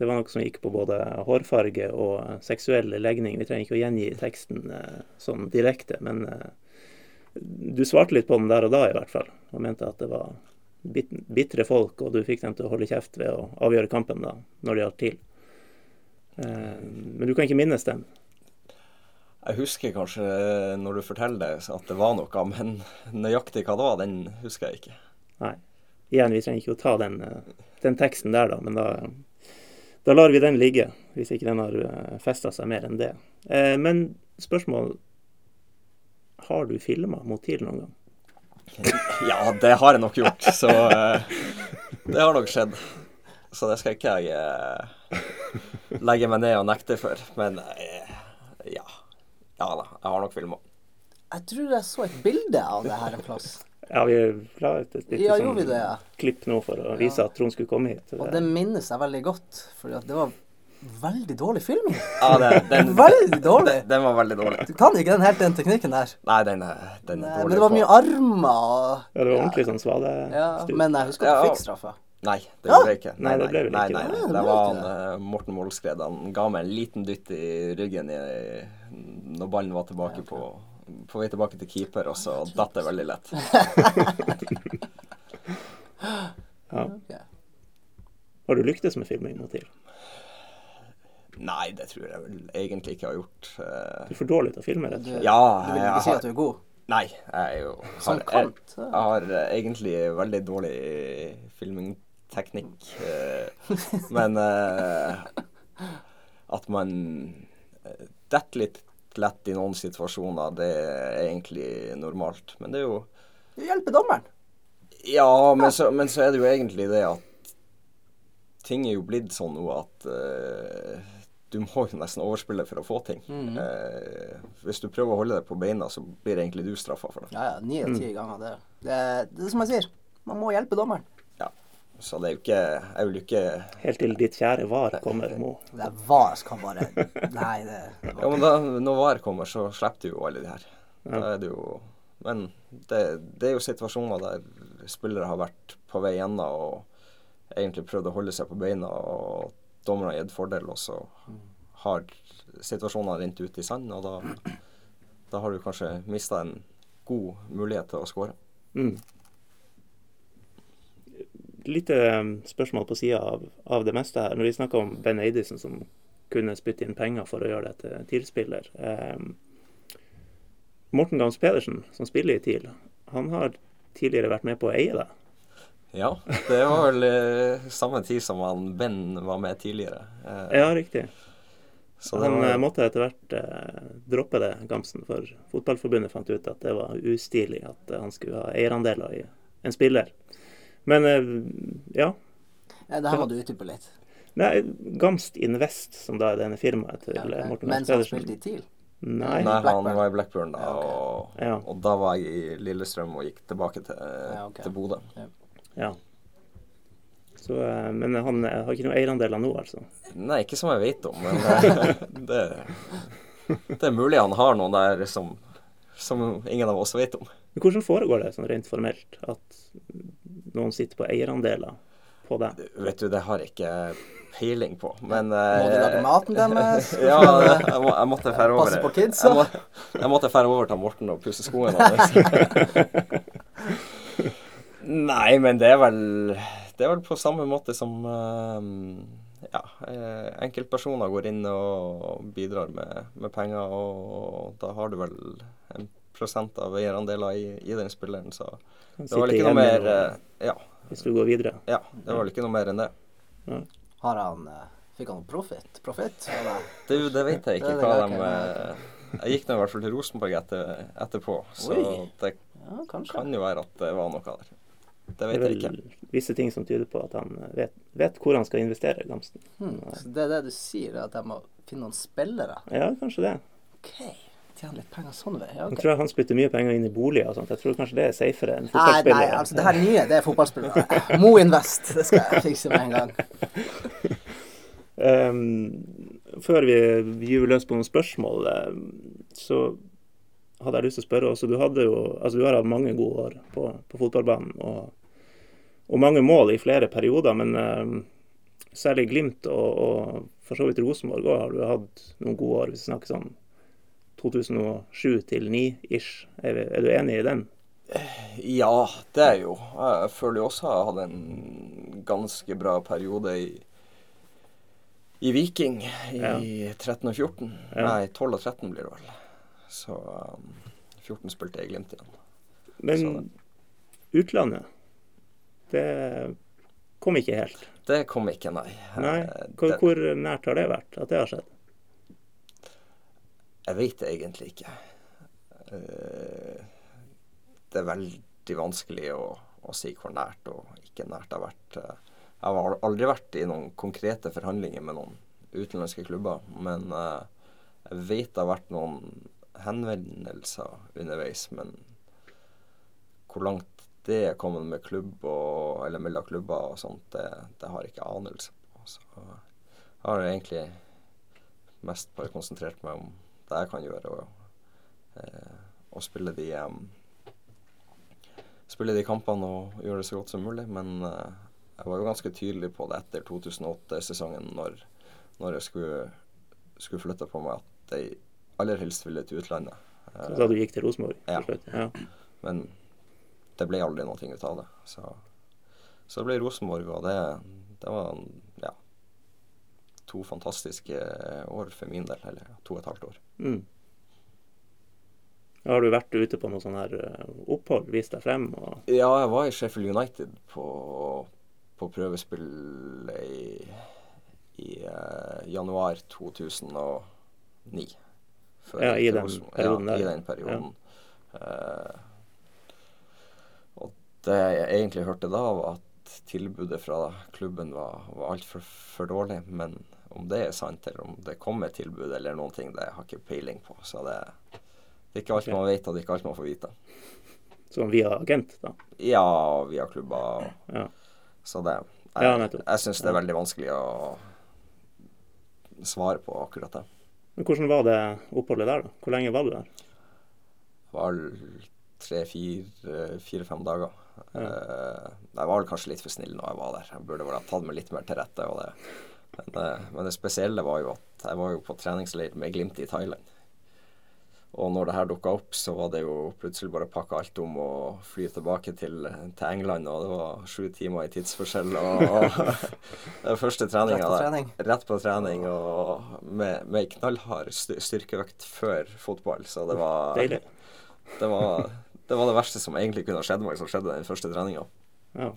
Det var noe som gikk på både hårfarge og seksuell legning. Vi trenger ikke å gjengi teksten eh, sånn direkte, men eh, du svarte litt på den der og da i hvert fall, og mente at det var bit bitre folk, og du fikk dem til å holde kjeft ved å avgjøre kampen da, når det gjaldt til. Eh, men du kan ikke minnes den. Jeg husker kanskje eh, når du forteller det, at det var noe, men nøyaktig hva det var, den husker jeg ikke. Nei. Igjen, vi trenger ikke å ta den, eh, den teksten der, da, men da, da lar vi den ligge. Hvis ikke den har festa seg mer enn det. Eh, men spørsmål Har du filma mot TIL noen gang? Ja, det har jeg nok gjort, så eh, det har nok skjedd. Så det skal ikke jeg eh, legge meg ned og nekte for. Men eh, ja. Ja da, jeg har nok filma. Jeg tror jeg så et bilde av det her en plass. Ja, vi la ut et lite Ja, sånn det? ja? klipp nå for å vise at Trond skulle komme hit. Og det minnes jeg veldig godt, for det var veldig dårlig film. Ja, det, den, Veldig dårlig. den, den var veldig dårlig. Du kan ikke den helt den teknikken der. Nei, den den er dårlig men det var mye armer og Ja, det var ordentlig sånn svalestyr. Ja, men jeg husker at Ja. du fikk straffa. Nei, det ble gjorde jeg ikke. Nei, det nei, ikke nei, det. nei. Ja, det Det var han, eh, Morten Målskred. Han ga meg en liten dytt i ryggen i, når ballen var tilbake på, på vei tilbake til keeper, og så datt det veldig lett. Ja. Har du lyktes med filming mot TIL? Nei, det tror jeg vel egentlig ikke jeg har gjort. eh. Du er for dårlig til å filme, rett og slett. Ja, du vil jeg ikke si at du er god? Nei, jeg er jo har? Jeg, jeg har eh, egentlig veldig dårlig filmingteknikk. Eh, Men eh, at man eh, detter litt lett i noen situasjoner, det er egentlig normalt. Men det er jo Det hjelper dommeren. Ja, men så, men så er det jo egentlig det at ting er jo blitt sånn nå at uh, du må jo nesten overspille for å få ting. Mm. Eh, hvis du prøver å holde deg på beina, så blir egentlig du straffa for det. Ja, ja. Ni av ti ganger det. det. Det er som jeg sier, man må hjelpe dommeren. Så det er jo ikke Jeg vil ikke Helt til ditt kjære var kommer, Mo. Det er VAR som kan bare Nei, det Ja, men da, når VAR kommer, så slipper du jo alle de her. Da er det jo Men det, det er jo situasjoner der spillere har vært på vei gjennom og egentlig prøvd å holde seg på beina, og dommerne har gitt fordel, og så har situasjoner rent ut i sand, og da, da har du kanskje mista en god mulighet til å skåre. Mm. Lite um, spørsmål på sida av, av det meste her. Når vi snakker om Ben Eidesen som kunne spytte inn penger for å gjøre det til TIL-spiller. Eh, Morten Gams Pedersen, som spiller i TIL, han har tidligere vært med på å eie det. Ja, det var vel eh, samme tid som han Ben var med tidligere. Eh, Ja, riktig. så Han var, eh, måtte etter hvert eh, droppe det, Gamsen, for Fotballforbundet fant ut at det var ustilig at han skulle ha eierandeler i en spiller. Men eh, ja. Ja, det her må du utdype litt. Nei, Gamst Invest, som da er denne firmaet til Ja, okay. Morten Mens han spilte i TIL. Nei. Nei, han var i Blackburn da, Ja, okay. og, Ja. og da var jeg i Lillestrøm og gikk tilbake til, Ja, okay. til Bodø. Ja. Så, eh, men han eh, har ikke noen eierandeler nå, altså. Nei, ikke som jeg vet om, men det, det er mulig han har noen der som, som ingen av oss vet om. Men hvordan foregår det sånn rent formelt, at noen sitter på eierandeler på det? Vet du, det har jeg ikke peiling på, men Må du eh, lage maten deres? Ja, jeg, må, jeg måtte fære over Passe på kidsa? Jeg, må, jeg måtte fære over til Morten og pusse skoene hans. Nei, men det er vel Det er vel på samme måte som eh, ja, eh, enkeltpersoner går inn og bidrar med, med penger, og da har du vel prosent av eierandeler i, i den spilleren, så det var vel ikke noe mer eh, Ja, hvis du går videre. ja det var vel ikke noe mer enn det. Har han eh, Fikk han profit? Profit? Ja, Det, det vet jeg ikke hva de eh, Jeg gikk nå i hvert fall til Rosenborg etter, etterpå, så Oi. det ja, kan jo være at det var noe der. Det vet jeg ikke. visse ting som tyder på at han vet, vet hvor han skal investere, Gamsten. Hmm. Så det er det du sier, er at de må finne noen spillere? Ja, kanskje det. OK. Tjene litt penger sånn ved. Ja, Jeg tror han spytter mye penger inn i boliger og sånt. Jeg tror kanskje det er safere enn Nei, fotballspillere. nei, altså det her nye, det er fotballspillere. Mo Invest, det skal jeg fikse med en gang. um, før vi gyver løs på noen spørsmål, ehm, så hadde jeg lyst til å spørre også Du hadde jo, altså du har hatt mange gode år på, på fotballbanen og, og mange mål i flere perioder, men ehm, særlig Glimt og, og for så vidt Rosenborg òg har du hatt noen gode år, hvis vi snakker sånn 2007 til 9-ish. Er, er du enig i den? Ja, det er jo. Jeg føler jo også jeg hadde en ganske bra periode i, i Viking i Ja. 13 og 14. Ja. Nei, 12 og 13 blir det vel. Så um, 14 spilte jeg Glimt igjen. Men Så- utlandet, det kom ikke helt. Det kom ikke, nei. Nei. Eh, Hvor, det- hvor nært har det vært at det har skjedd? Jeg vet det egentlig ikke. Eh, Det er veldig vanskelig å, å si hvor nært og ikke nært det har vært. Eh, Jeg har aldri vært i noen konkrete forhandlinger med noen utenlandske klubber, men eh, jeg vet det har vært noen henvendelser underveis, men hvor langt det er kommet med klubb og, eller mellom klubber og sånt, det, det har jeg ikke anelse på. Så jeg har egentlig mest bare konsentrert meg om det jeg kan gjøre, og, eh, og spille de um, spille de kampene og gjøre det så godt som mulig. Men uh, jeg var jo ganske tydelig på det etter 2008-sesongen, når, når jeg skulle, skulle flytte på meg, at jeg aller helst ville til utlandet. Uh, Da du gikk til Rosenborg Ja. Ja. men det ble aldri noe ut av det. Så, så det ble Rosenborg, og det, det var ja, to fantastiske år for min del. Eller to og et halvt år. Mm. Har du vært ute på noe sånn her eh, opphold, vist deg frem? Og, Ja, jeg var i Sheffield United på, på prøvespill i, i uh, januar 2009. Før Ja, i den perioden ja, der, i den perioden. Eh, og det jeg egentlig hørte da, var at tilbudet fra klubben var, var altfor for dårlig. Men om det er sant, eller om det kommer tilbud eller noen ting, det har ikke peiling på. Så det, det er ikke alt man vet, og det er ikke alt man får vite. Som via agent, da? Ja, via klubber. og Ja. Så det Jeg, ja, jeg syns det er veldig vanskelig å svare på akkurat det. Men hvordan var det oppholdet der, da? Hvor lenge var du der? Det var tre-fire-fem dager. Ja. Eh, jeg var vel kanskje litt for snill når jeg var der. Jeg burde vel ha tatt meg litt mer til rette. Og det. Men, eh, men det spesielle var jo at jeg var jo på treningsleir med Glimt i Thailand. Og når det her dukka opp, så var det jo plutselig bare å pakke alt om og fly tilbake til, til England. Og det var sju timer i tidsforskjell. Og, og var første treninga Rett der- trening. Rett på trening. Og med, med ei knallhard styr- styrkeøkt før fotball. Så det var Deilig. det var, det var det verste som egentlig kunne ha skjedd meg, som skjedde den første treninga. Ja.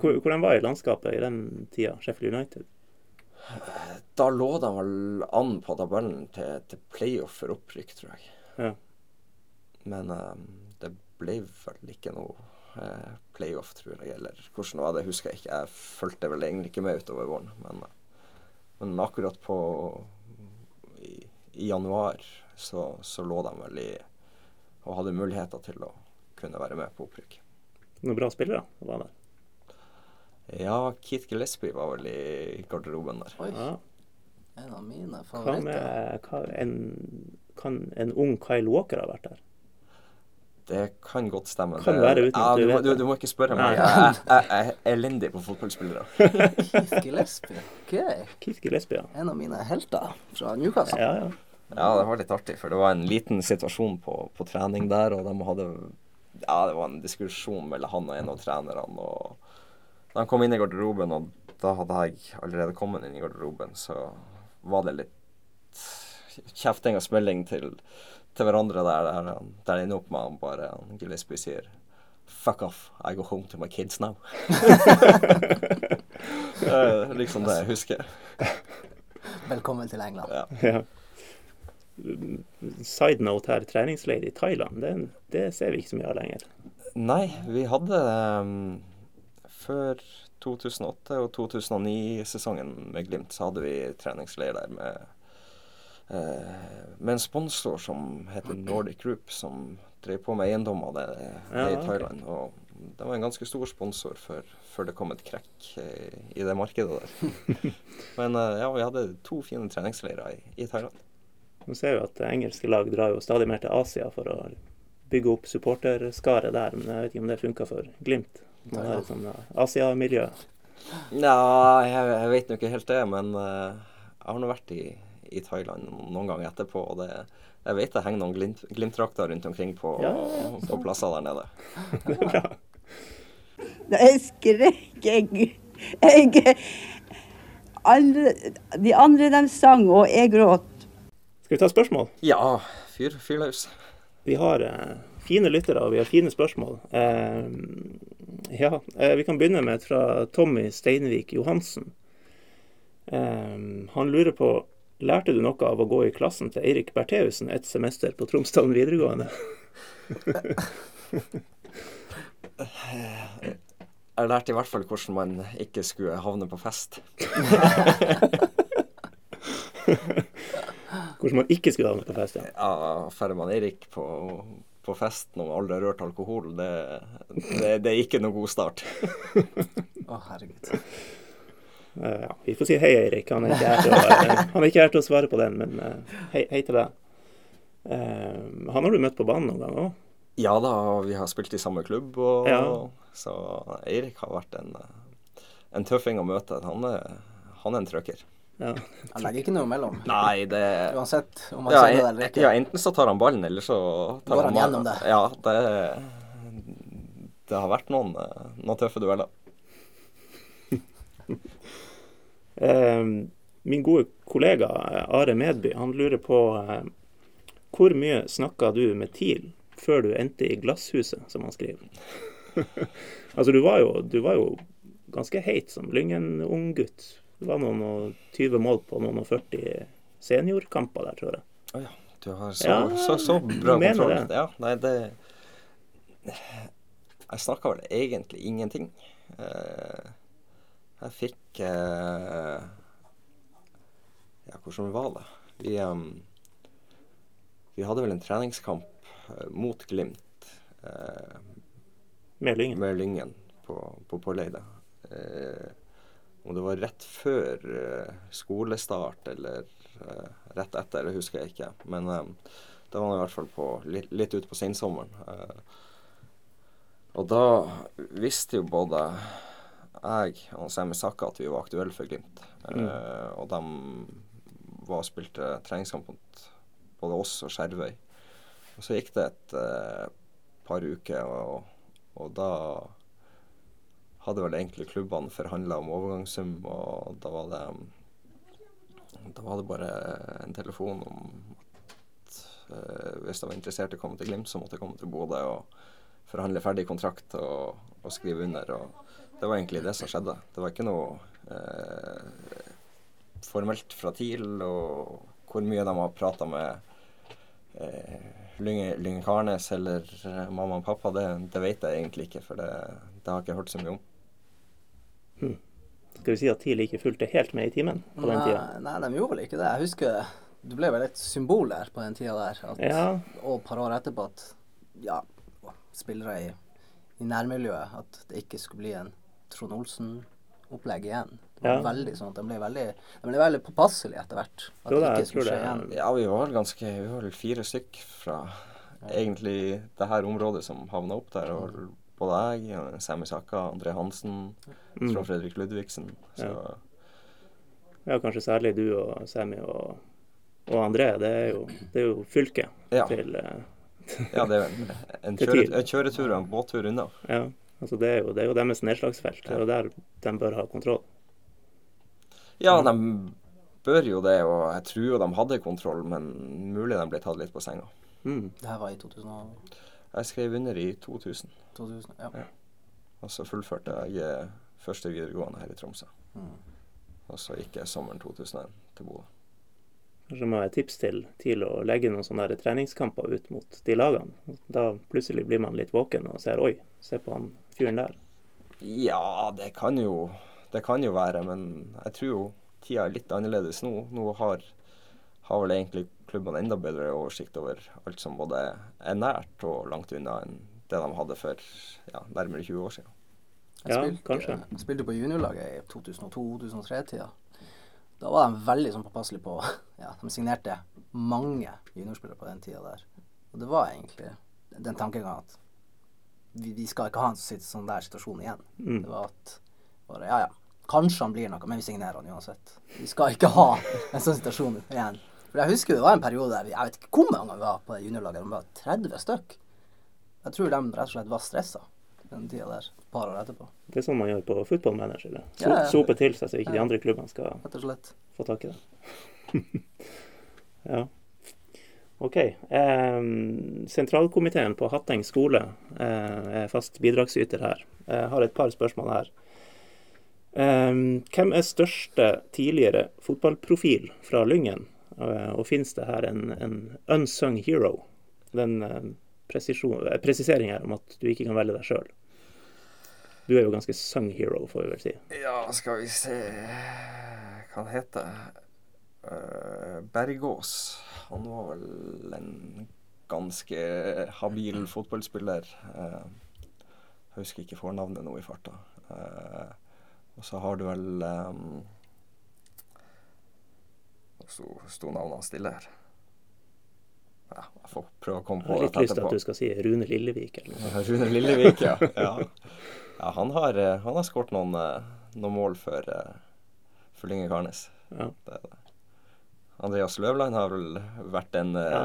Hvordan var landskapet i den tida, Sheffield United? Da lå de vel an på tabellen til, til playoff for opprykk, tror jeg. Ja. Men uh, det ble vel ikke noe uh, playoff, tror jeg. Eller hvordan var det, husker jeg ikke. Jeg fulgte vel egentlig ikke med utover våren. Men, uh, men akkurat på i, i januar så, så lå de vel i og hadde muligheter til å kunne være med på opprykk. Noen bra spillere var der? Ja, Keith Gillespie var vel i garderoben der. Oi, Ja. en av mine Hva favoritter. med hva, en, Kan en ung Kyle Walker ha vært der? Det kan godt stemme. Kan det, være uten ja, du du, du, du må ikke spørre meg. Jeg, jeg, jeg er elendig på fotballspillere. Keith Gillespie. Ok. Keith Gillespie, ja. En av mine helter fra Newcastle. Ja, ja. Ja, det var litt artig, for det var en liten situasjon på, på trening der, og de hadde Ja, det var en diskusjon mellom han og en av trenerne, og da han kom inn i garderoben, og da hadde jeg allerede kommet inn i garderoben, så var det litt kjefting og smelling til, til hverandre der, der, der det ender opp med han bare han Gillespie sier Fuck off, I go home to my kids now. Eh, liksom det jeg husker. Velkommen til England. Ja. ja. Side note her, treningsleir i Thailand, det, det ser vi ikke så mye av lenger. Nei, vi hadde um, Før 2008 og 2009-sesongen med Glimt, så hadde vi treningsleir der med eh, med en sponsor som heter Nordic Group, som drev på med eiendommer det, det Ja, i. Thailand. Og det var en ganske stor sponsor før, før det kom et krekk eh, i det markedet der. Men eh, ja, vi hadde to fine treningsleirer i, i Thailand. Nå ser vi at engelske lag drar jo stadig mer til Asia for å bygge opp supporterskaret der, men jeg vet ikke om det funka for Glimt. Man har et sånt Asia-miljø. Ja, jeg, jeg vet nå ikke helt det, men uh, jeg har nå vært i, i Thailand noen ganger etterpå, og det, jeg vet det henger noen glimt, Glimt-drakter rundt omkring på, Ja, ja, på plasser der nede. Det er bra. Jeg skrek, jeg, jeg alle, De andre de sang, og jeg gråt. Skal vi ta spørsmål? Ja, fyr, fyr løs. Vi har eh, fine lyttere, og vi har fine spørsmål. Eh, ja, eh, vi kan begynne med et fra Tommy Steinvik Johansen. Eh, han lurer på Lærte du noe av å gå i klassen til Eirik Bertheussen et semester på Tromsdalen videregående? Jeg lærte i hvert fall hvordan man ikke skulle havne på fest. Hvordan man ikke skulle havne på fest? Ja. Ja, Færre man Eirik på, på fest når man aldri har rørt alkohol, det, det, det er ikke noe god start. Å, herregud. Uh, ja, vi får si hei, Eirik. Han er ikke her til å, eh, han er ikke her til å svare på den, men uh, hei, hei til deg. Eh, han har du møtt på banen noen gang òg? Ja da, vi har spilt i samme klubb, og, Ja. så Eirik har vært en, en tøffing å møte. Han er, han er en trøkker. Ja. Han legger ikke noe imellom. Nei, det Uansett om han ja, kjenner det eller ikke. ja, enten så tar han ballen, eller så tar Går han han gjennom det? Ja, det, det har vært noen, eh, noen tøffe dueller. Eh, min gode kollega eh, Are Medby han lurer på eh, hvor mye snakka du med TIL før du endte i Glasshuset, som han skriver. altså, du var, jo, du var jo ganske heit som Lyngen-unggutt. Det var noen og 20 mål på noen og 40 seniorkamper der, tror jeg. Å ja, du har så, Ja, så, så bra kontroll. det. Ja, nei, det Jeg snakka vel egentlig ingenting. Eh, jeg fikk eh, Ja, hvordan var det? Vi, em, vi hadde vel en treningskamp eh, mot Glimt eh, Med Lyngen. med Lyngen på, på Påleide. Eh, om det var rett før eh, skolestart eller eh, rett etter, det husker jeg ikke. Men da det var i hvert fall på, litt, litt ute på sensommeren. Eh, og da visste jo både jeg og Semi Sakka at vi var aktuelle for Glimt. Mm. Og de var og spilte treningskamp mot, både oss og Skjervøy. Og så gikk det et eh, par uker, og, og da hadde vel egentlig klubbene forhandla om overgangssum, og da var det da var det bare en telefon om at uh, hvis de var interessert i å komme til Glimt, så måtte de komme til Bodø og forhandle ferdig kontrakt og, og skrive under. Og det var egentlig det som skjedde. Det var ikke noe uh, formelt fra TIL, og hvor mye de har prata med uh, Lynge, Karnes eller mamma og pappa, det, det, vet jeg egentlig ikke, for det, det har jeg ikke hørt så mye om. Skal vi si at TIL ikke fulgte helt med i timen på den tida? Nei, de gjorde vel ikke det. Jeg husker du ble vel et symbol der på den tida der. At, ja. Og et par år etterpå at ja, spillere i, i, nærmiljøet at det ikke skulle bli en Trond Olsen-opplegg igjen. Det var ja. veldig sånn at De ble veldig, de ble veldig påpasselige etter hvert. At det, det ikke skulle skje igjen. Ja, vi var ganske Vi var vel fire stykk fra ja. egentlig det her området som havna opp der. og både jeg, Sami Saka, André Hansen, mm. Trond Fredrik Ludvigsen. Så. Ja. ja. kanskje særlig du og Sami og, og André. Det er jo, det er jo fylket ja. til uh, Ja, det er en, en, kjøre, en, kjøretur og en båttur unna. Ja, altså det er jo, det er jo deres nedslagsfelt. Det er jo der de bør ha kontroll. Ja, de bør jo det, og jeg tror jo de hadde kontroll, men mulig de ble tatt litt på senga. Mm. Det her var i 2000? Jeg skrev under i 2000. 2000 ja. ja. Og så fullførte jeg eh, første videregående her i Tromsø. Mm. Og så gikk jeg sommeren 2001 til Bodø. Kanskje må jeg tips til til å legge noen sånne treningskamper ut mot de lagene. Da plutselig blir man litt våken og ser oi, se på han fyren der. Ja, det kan jo det kan jo være, men jeg tror jo tida er litt annerledes nå. Nå har, har vel egentlig klubbene enda bedre oversikt over alt som både er nært og langt unna enn det de hadde for ja, nærmere 20 år siden. Jeg ja, spilte, kanskje. Jeg spilte på juniorlaget i 2002-2003-tida. Da var de veldig sånn påpasselige på ja, De signerte mange juniorspillere på den tida der. Og det var egentlig den tankegangen at vi, vi, skal ikke ha en sånn der situasjon igjen. Mm. Det var at bare, ja, ja. Kanskje han blir noe, men vi signerer han uansett. Vi skal ikke ha en sånn situasjon igjen. For Jeg husker det var en periode der jeg vet ikke hvor mange vi var på juniorlaget, det var 30 stykk. Jeg tror de rett og slett var stressa den tida der, et par år etterpå. Det er sånn man gjør på fotballmanager. So ja, ja. Sope til seg så ikke ja. de andre klubbene skal få tak i det. ja. OK. Eh, sentralkomiteen på Hatteng skole eh, er fast bidragsyter her. Jeg har et par spørsmål her. Eh, hvem er største tidligere fotballprofil fra Lyngen? Eh, og finnes det her en, en unsung hero? Den presiseringa Eh, om at du ikke kan velge deg sjøl. Du er jo ganske sung hero, får vi vel si. Ja, skal vi se Hva han heter Bergås. Han var vel en ganske habil fotballspiller. Jeg husker ikke fornavnet nå i farta. Og så har du vel um, Nå sto, navnet hans stille her ja, jeg får prøve å komme på det etterpå. Jeg har litt lyst til at du skal si Rune Lillevik. Eller Rune Lillevik, ja. ja. ja han har, eh, han har skåret noen, eh, noen, mål for, eh, for Lynge Karnes. Ja. Det det. Andreas Løvland har vel vært en, ja.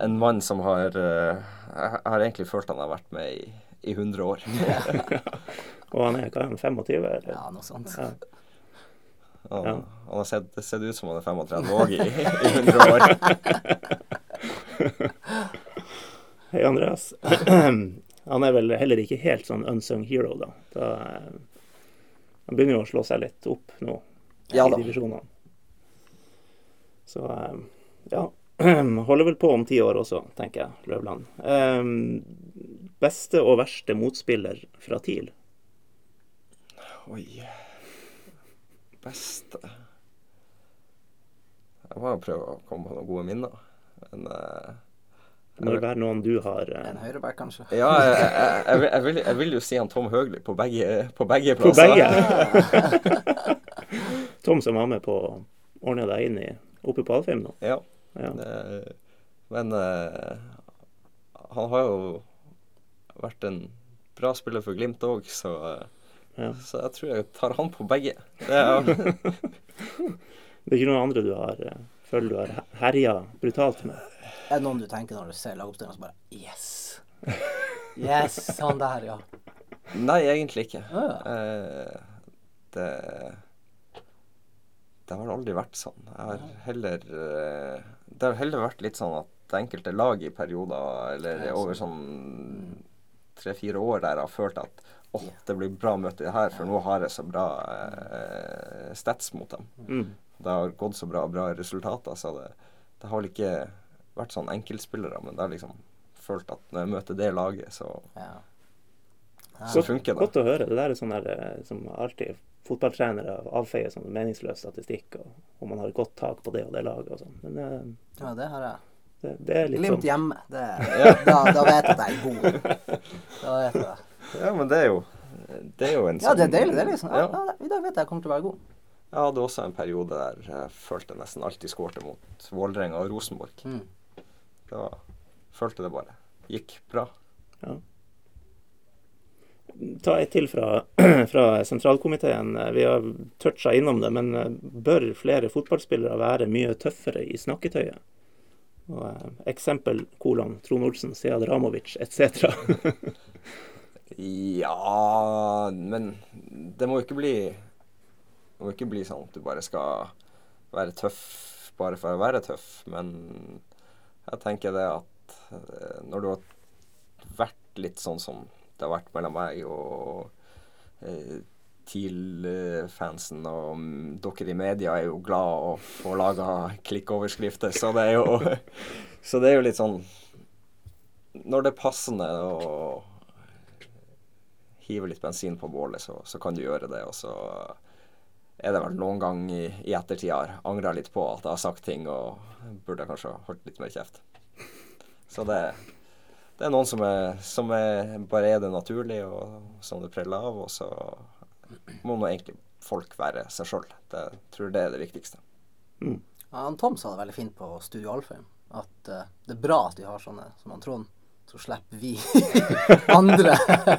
en mann som har Jeg har egentlig følt han har vært med i, i 100 år. Og han er hva er 25? Eller? Ja, noe sånt. Ja. Han, ja. han har sett, sett, ut som han er 35 òg i, i 100 år. Hei, Andreas. han er vel heller ikke helt sånn unsung hero, da. da han begynner jo å slå seg litt opp nå ja, i divisjonene. Så eh, ja. Holder vel på om ti år også, tenker jeg, Løvland. Um, beste og verste motspiller fra TIL? Oi beste Jeg må jo prøve å komme på noen gode minner. Men uh, det må være noen du har uh, En høyreback, kanskje? Ja, jeg, jeg, jeg, jeg, vil, jeg, vil, jo si han Tom Høgli på begge, på begge plasser. På begge? Tom som var med på å ordne deg inn i oppe på Alfheim nå? Ja. ja. Det, men uh, han har jo vært en bra spiller for Glimt òg, så uh, ja. Så jeg tror jeg tar han på begge. Det er, det er ikke noen andre du har uh, føler du har herja brutalt med? Er det noen du tenker når du ser lagoppstillinga, så bare Yes! Yes, han der, ja. Nei, egentlig ikke. Ah, Eh, det Det har aldri vært sånn. Jeg har heller eh, Det har heller vært litt sånn at enkelte lag i perioder, eller over sånn tre-fire år der har følt at åh, det blir bra å møte de her, for nå har jeg så bra eh, stats mot dem. Mm. Det har gått så bra, bra resultater, så det, det har vel ikke vært sånn enkeltspillere, men det har liksom følt at når jeg møter det laget, så, ja. så funker det. Godt å høre. Det der er sånn der eh, som alltid fotballtrenere avfeier som meningsløs statistikk, og om man har godt tak på det og det laget og sånn. Men eh, ja, det har jeg. det, det er litt Glimt sånn hjemme. Det, da, da vet jeg at jeg er god. Da vet jeg det. Ja, men det er jo det er jo en Ja, det er sånn- deilig. Det liksom ja, Ja. ja, I dag vet jeg jeg kommer til å være god. Jeg hadde også en periode der jeg følte jeg nesten alltid skårte mot Vålerenga og Rosenborg. Mm. Da følte det bare gikk bra. Ja. Ta et til fra, fra sentralkomiteen. Vi har toucha innom det, men eh, bør flere fotballspillere være mye tøffere i snakketøyet? Og, eh, eksempel kolon Trond Olsen, Sead Ramovic etc. Ja Men det må ikke bli Det må ikke bli sånn at du bare skal være tøff bare for å være tøff. Men jeg tenker det at eh, når du har vært litt sånn som det har vært mellom meg og eh, TIL-fansen, og dere i media er jo glad å få laga klikkoverskrifter, så det er jo Så det er jo litt sånn Når det er passende å hive litt bensin på bålet, så, så kan du gjøre det. Og så er det vel noen gang i, i ettertid jeg har angra litt på at jeg har sagt ting og burde kanskje holdt litt mer kjeft. Så det, det er noen som, er, som er, bare er det naturlig, og som det preller av. Og så må nå egentlig folk være seg sjøl. Jeg tror det er det viktigste. Mm. Ja, han Tom sa det veldig fint på Studio Alfheim. At uh, det er bra at vi har sånne som han Trond. Så slipper vi andre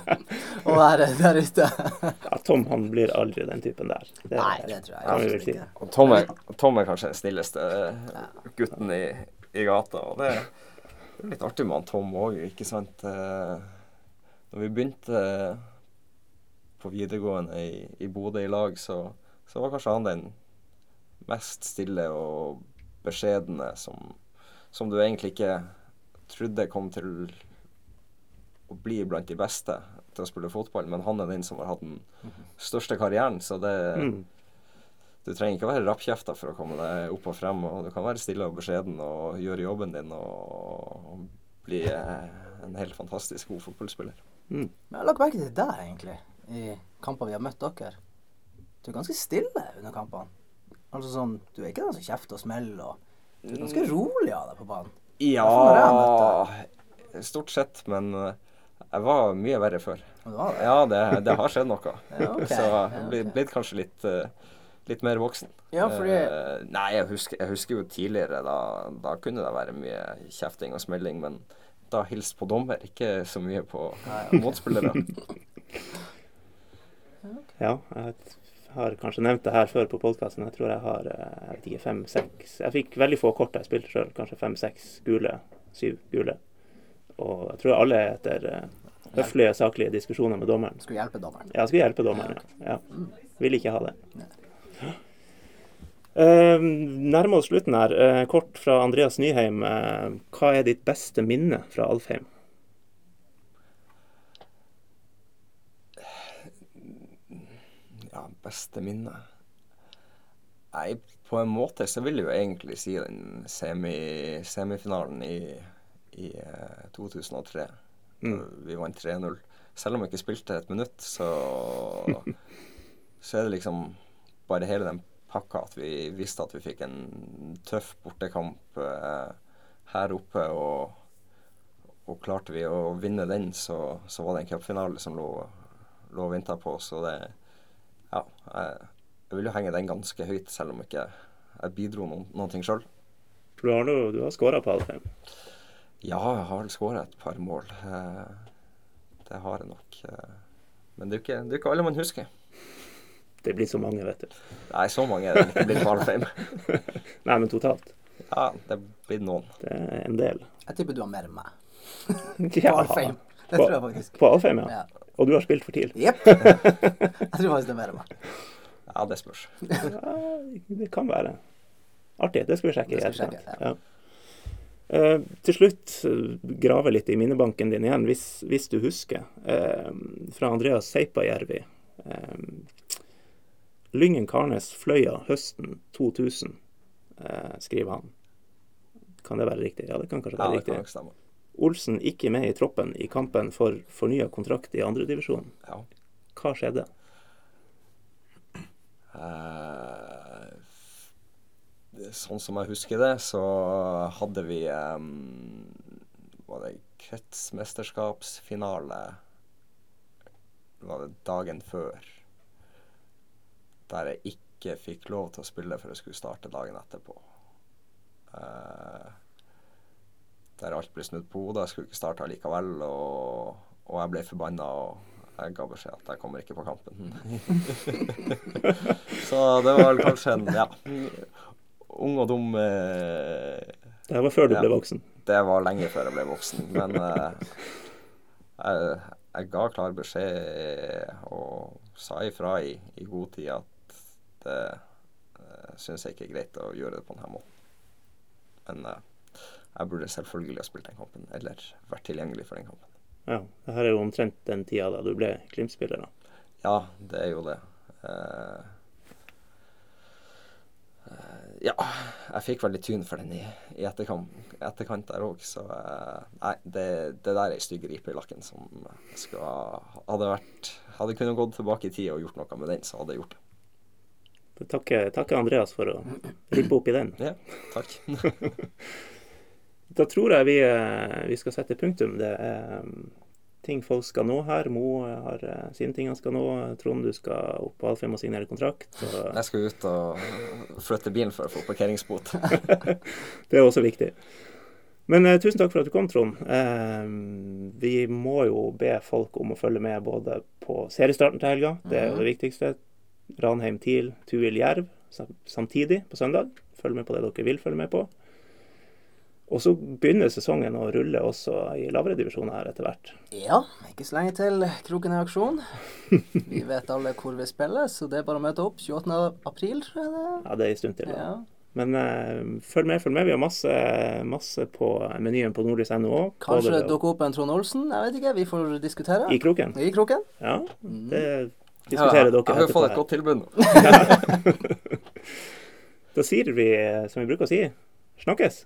å være der ute. Ja, Tom han blir aldri den typen der. Det, Nei, det tror jeg jeg absolutt ikke. Og Tom er, Tom er kanskje den snilleste gutten i, i gata. Og det er litt artig med han Tom òg, ikke sant. Eh, Når vi begynte på videregående i, i Bodø i lag, så, så var kanskje han den mest stille og beskjedne som, som du egentlig ikke trodde kom til å bli blant de beste til å spille fotball, men han er den som har hatt den største karrieren, så det Mm. du trenger ikke å være rappkjefta for å komme deg opp og frem. og Du kan være stille og beskjeden og gjøre jobben din og, og bli en helt fantastisk god fotballspiller. Mm. Men jeg har lagt merke til deg, egentlig, i kamper vi har møtt dere. Du er ganske stille under kampene. Altså sånn, Du er ikke den som kjefter og smeller. og Du er ganske rolig av deg på banen. Ja Stort sett, men eh, jeg var mye verre før. Det. Ja, det, det har skjedd noe. Ja, okay. Så jeg ble, blitt, kanskje litt, eh, litt mer voksen. Ja, fordi Eh, nei, jeg husker, jeg husker jo tidligere, da, da kunne det være mye kjefting og smelling, men da hilste på dommer, ikke så mye på motspillere. Ja, jeg har kanskje nevnt det her før på podkasten. Jeg tror jeg har eh, jeg vet ikke, fem-seks Jeg fikk veldig få kort da jeg spilte sjøl. Kanskje fem-seks gule. Syv gule. Og jeg tror alle er etter eh, høflige, saklige diskusjoner med dommeren. skulle hjelpe dommeren. Ja, skulle hjelpe dommeren. Ja. ja. Ville ikke ha det. Uh, nærmer oss slutten her. Uh, kort fra Andreas Nyheim. Uh, hva er ditt beste minne fra Alfheim? Ja, beste minne Nei, på en måte så vil jeg jo egentlig si den semi, semifinalen i, i eh, 2003. Mm. Vi vant 3-0. Selv om jeg ikke spilte et minutt, så Så er det liksom bare hele den pakka at vi visste at vi fikk en tøff bortekamp eh, her oppe, og, og klarte vi å vinne den, så, så var det en cupfinale som lå, lå vinter på oss. Så det Ja. Jeg, jeg vil jo henge den ganske høyt, selv om ikke jeg bidro noen, noen ting sjøl. For du har, noe- du har skåra på Alfheim. Ja, jeg har vel skåra et par mål. Eh, det har jeg nok. Eh, men det er jo ikke, ikke alle man husker. Det blir så mange, vet du. Nei, så mange er det ikke blitt på Alfheim. Nei, men totalt. Ja, det blir noen. Det er en del. Jeg tipper du har mer enn meg. Ja, Alfheim. Det tror jeg faktisk. På Alfheim, ja. Ja. Og du har spilt for TIL. Jepp. Jeg tror faktisk det er mer enn meg. Ja, det spørs. Ja, det kan være. Artig. Det skal vi sjekke. Det skal vi sjekke, ja. ja. Eh, til slutt eh, grave litt i minnebanken din igjen, hvis, hvis du husker. eh, fra Andreas Seipajärvi. Uh, Lyngen Karnes Fløya høsten 2000, eh, skriver han. Kan det være riktig? Ja, det kan kanskje være Ja, det kan riktig. stemme. Olsen ikke med i troppen i kampen for fornya kontrakt i andredivisjon. Ja. Hva skjedde? Eh, sånn som jeg husker det, så hadde vi eh, Var det kretsmesterskapsfinale Var det dagen før? Der jeg ikke fikk lov til å spille for jeg skulle starte dagen etterpå. Eh, der alt ble snudd på hodet. Jeg skulle ikke starte likevel, og, og jeg ble forbanna. og jeg ga beskjed at jeg kommer ikke på kampen. Så det var vel kanskje en ja, ung og dum eh, Det var før du Ja. ble voksen. Det var lenge før jeg ble voksen, men eh, jeg, jeg ga klar beskjed og sa ifra i, i god tid at det eh, syns jeg ikke er greit å gjøre det på denne måten. Men eh, jeg burde selvfølgelig ha spilt den kampen, eller vært tilgjengelig for den kampen. Ja, det her er jo omtrent den tida da du ble Glimt-spiller. da. Ja, det er jo det. Uh, uh, ja, jeg fikk veldig tyn for den i, i etterkant, etterkant der òg, så uh, Nei, det, det der er ei stygg ripe i lakken som skulle Hadde vært Hadde kunnet gått tilbake i tid og gjort noe med den, så hadde jeg gjort det. Takke, takke Andreas for å rippe opp i den. Ja, takk. Da tror jeg vi, eh, vi skal sette punktum. Det er um, ting folk skal nå her. Mo har eh, sine ting han skal nå. Trond, du skal opp på Alfheim og signere kontrakt. Og Jeg skal ut og flytte bilen for å få parkeringsbot. det er også viktig. Men eh, tusen takk for at du kom, Trond. Eh, vi må jo be folk om å følge med både på seriestarten til helga, det er jo det viktigste. Ranheim TIL, Tuil Jerv samtidig på søndag. Følg med på det dere vil følge med på. Og så begynner sesongen å rulle også i lavere divisjoner her etter hvert. Ja, ikke så lenge til Kroken er i aksjon. Vi vet alle hvor vi spiller, så det er bare å møte opp 28. april, tror jeg det er. Ja, det er en stund til. da. Ja. Men uh, følg med, følg med. Vi har masse, masse på menyen på nordlys.no òg. Kanskje det dukker opp en Trond Olsen, jeg vet ikke. Vi får diskutere. I kroken. I Kroken. Ja, det Ja, diskuterer jeg dere har fått et godt tilbud nå. Da sier vi, som vi bruker å si, snakkes.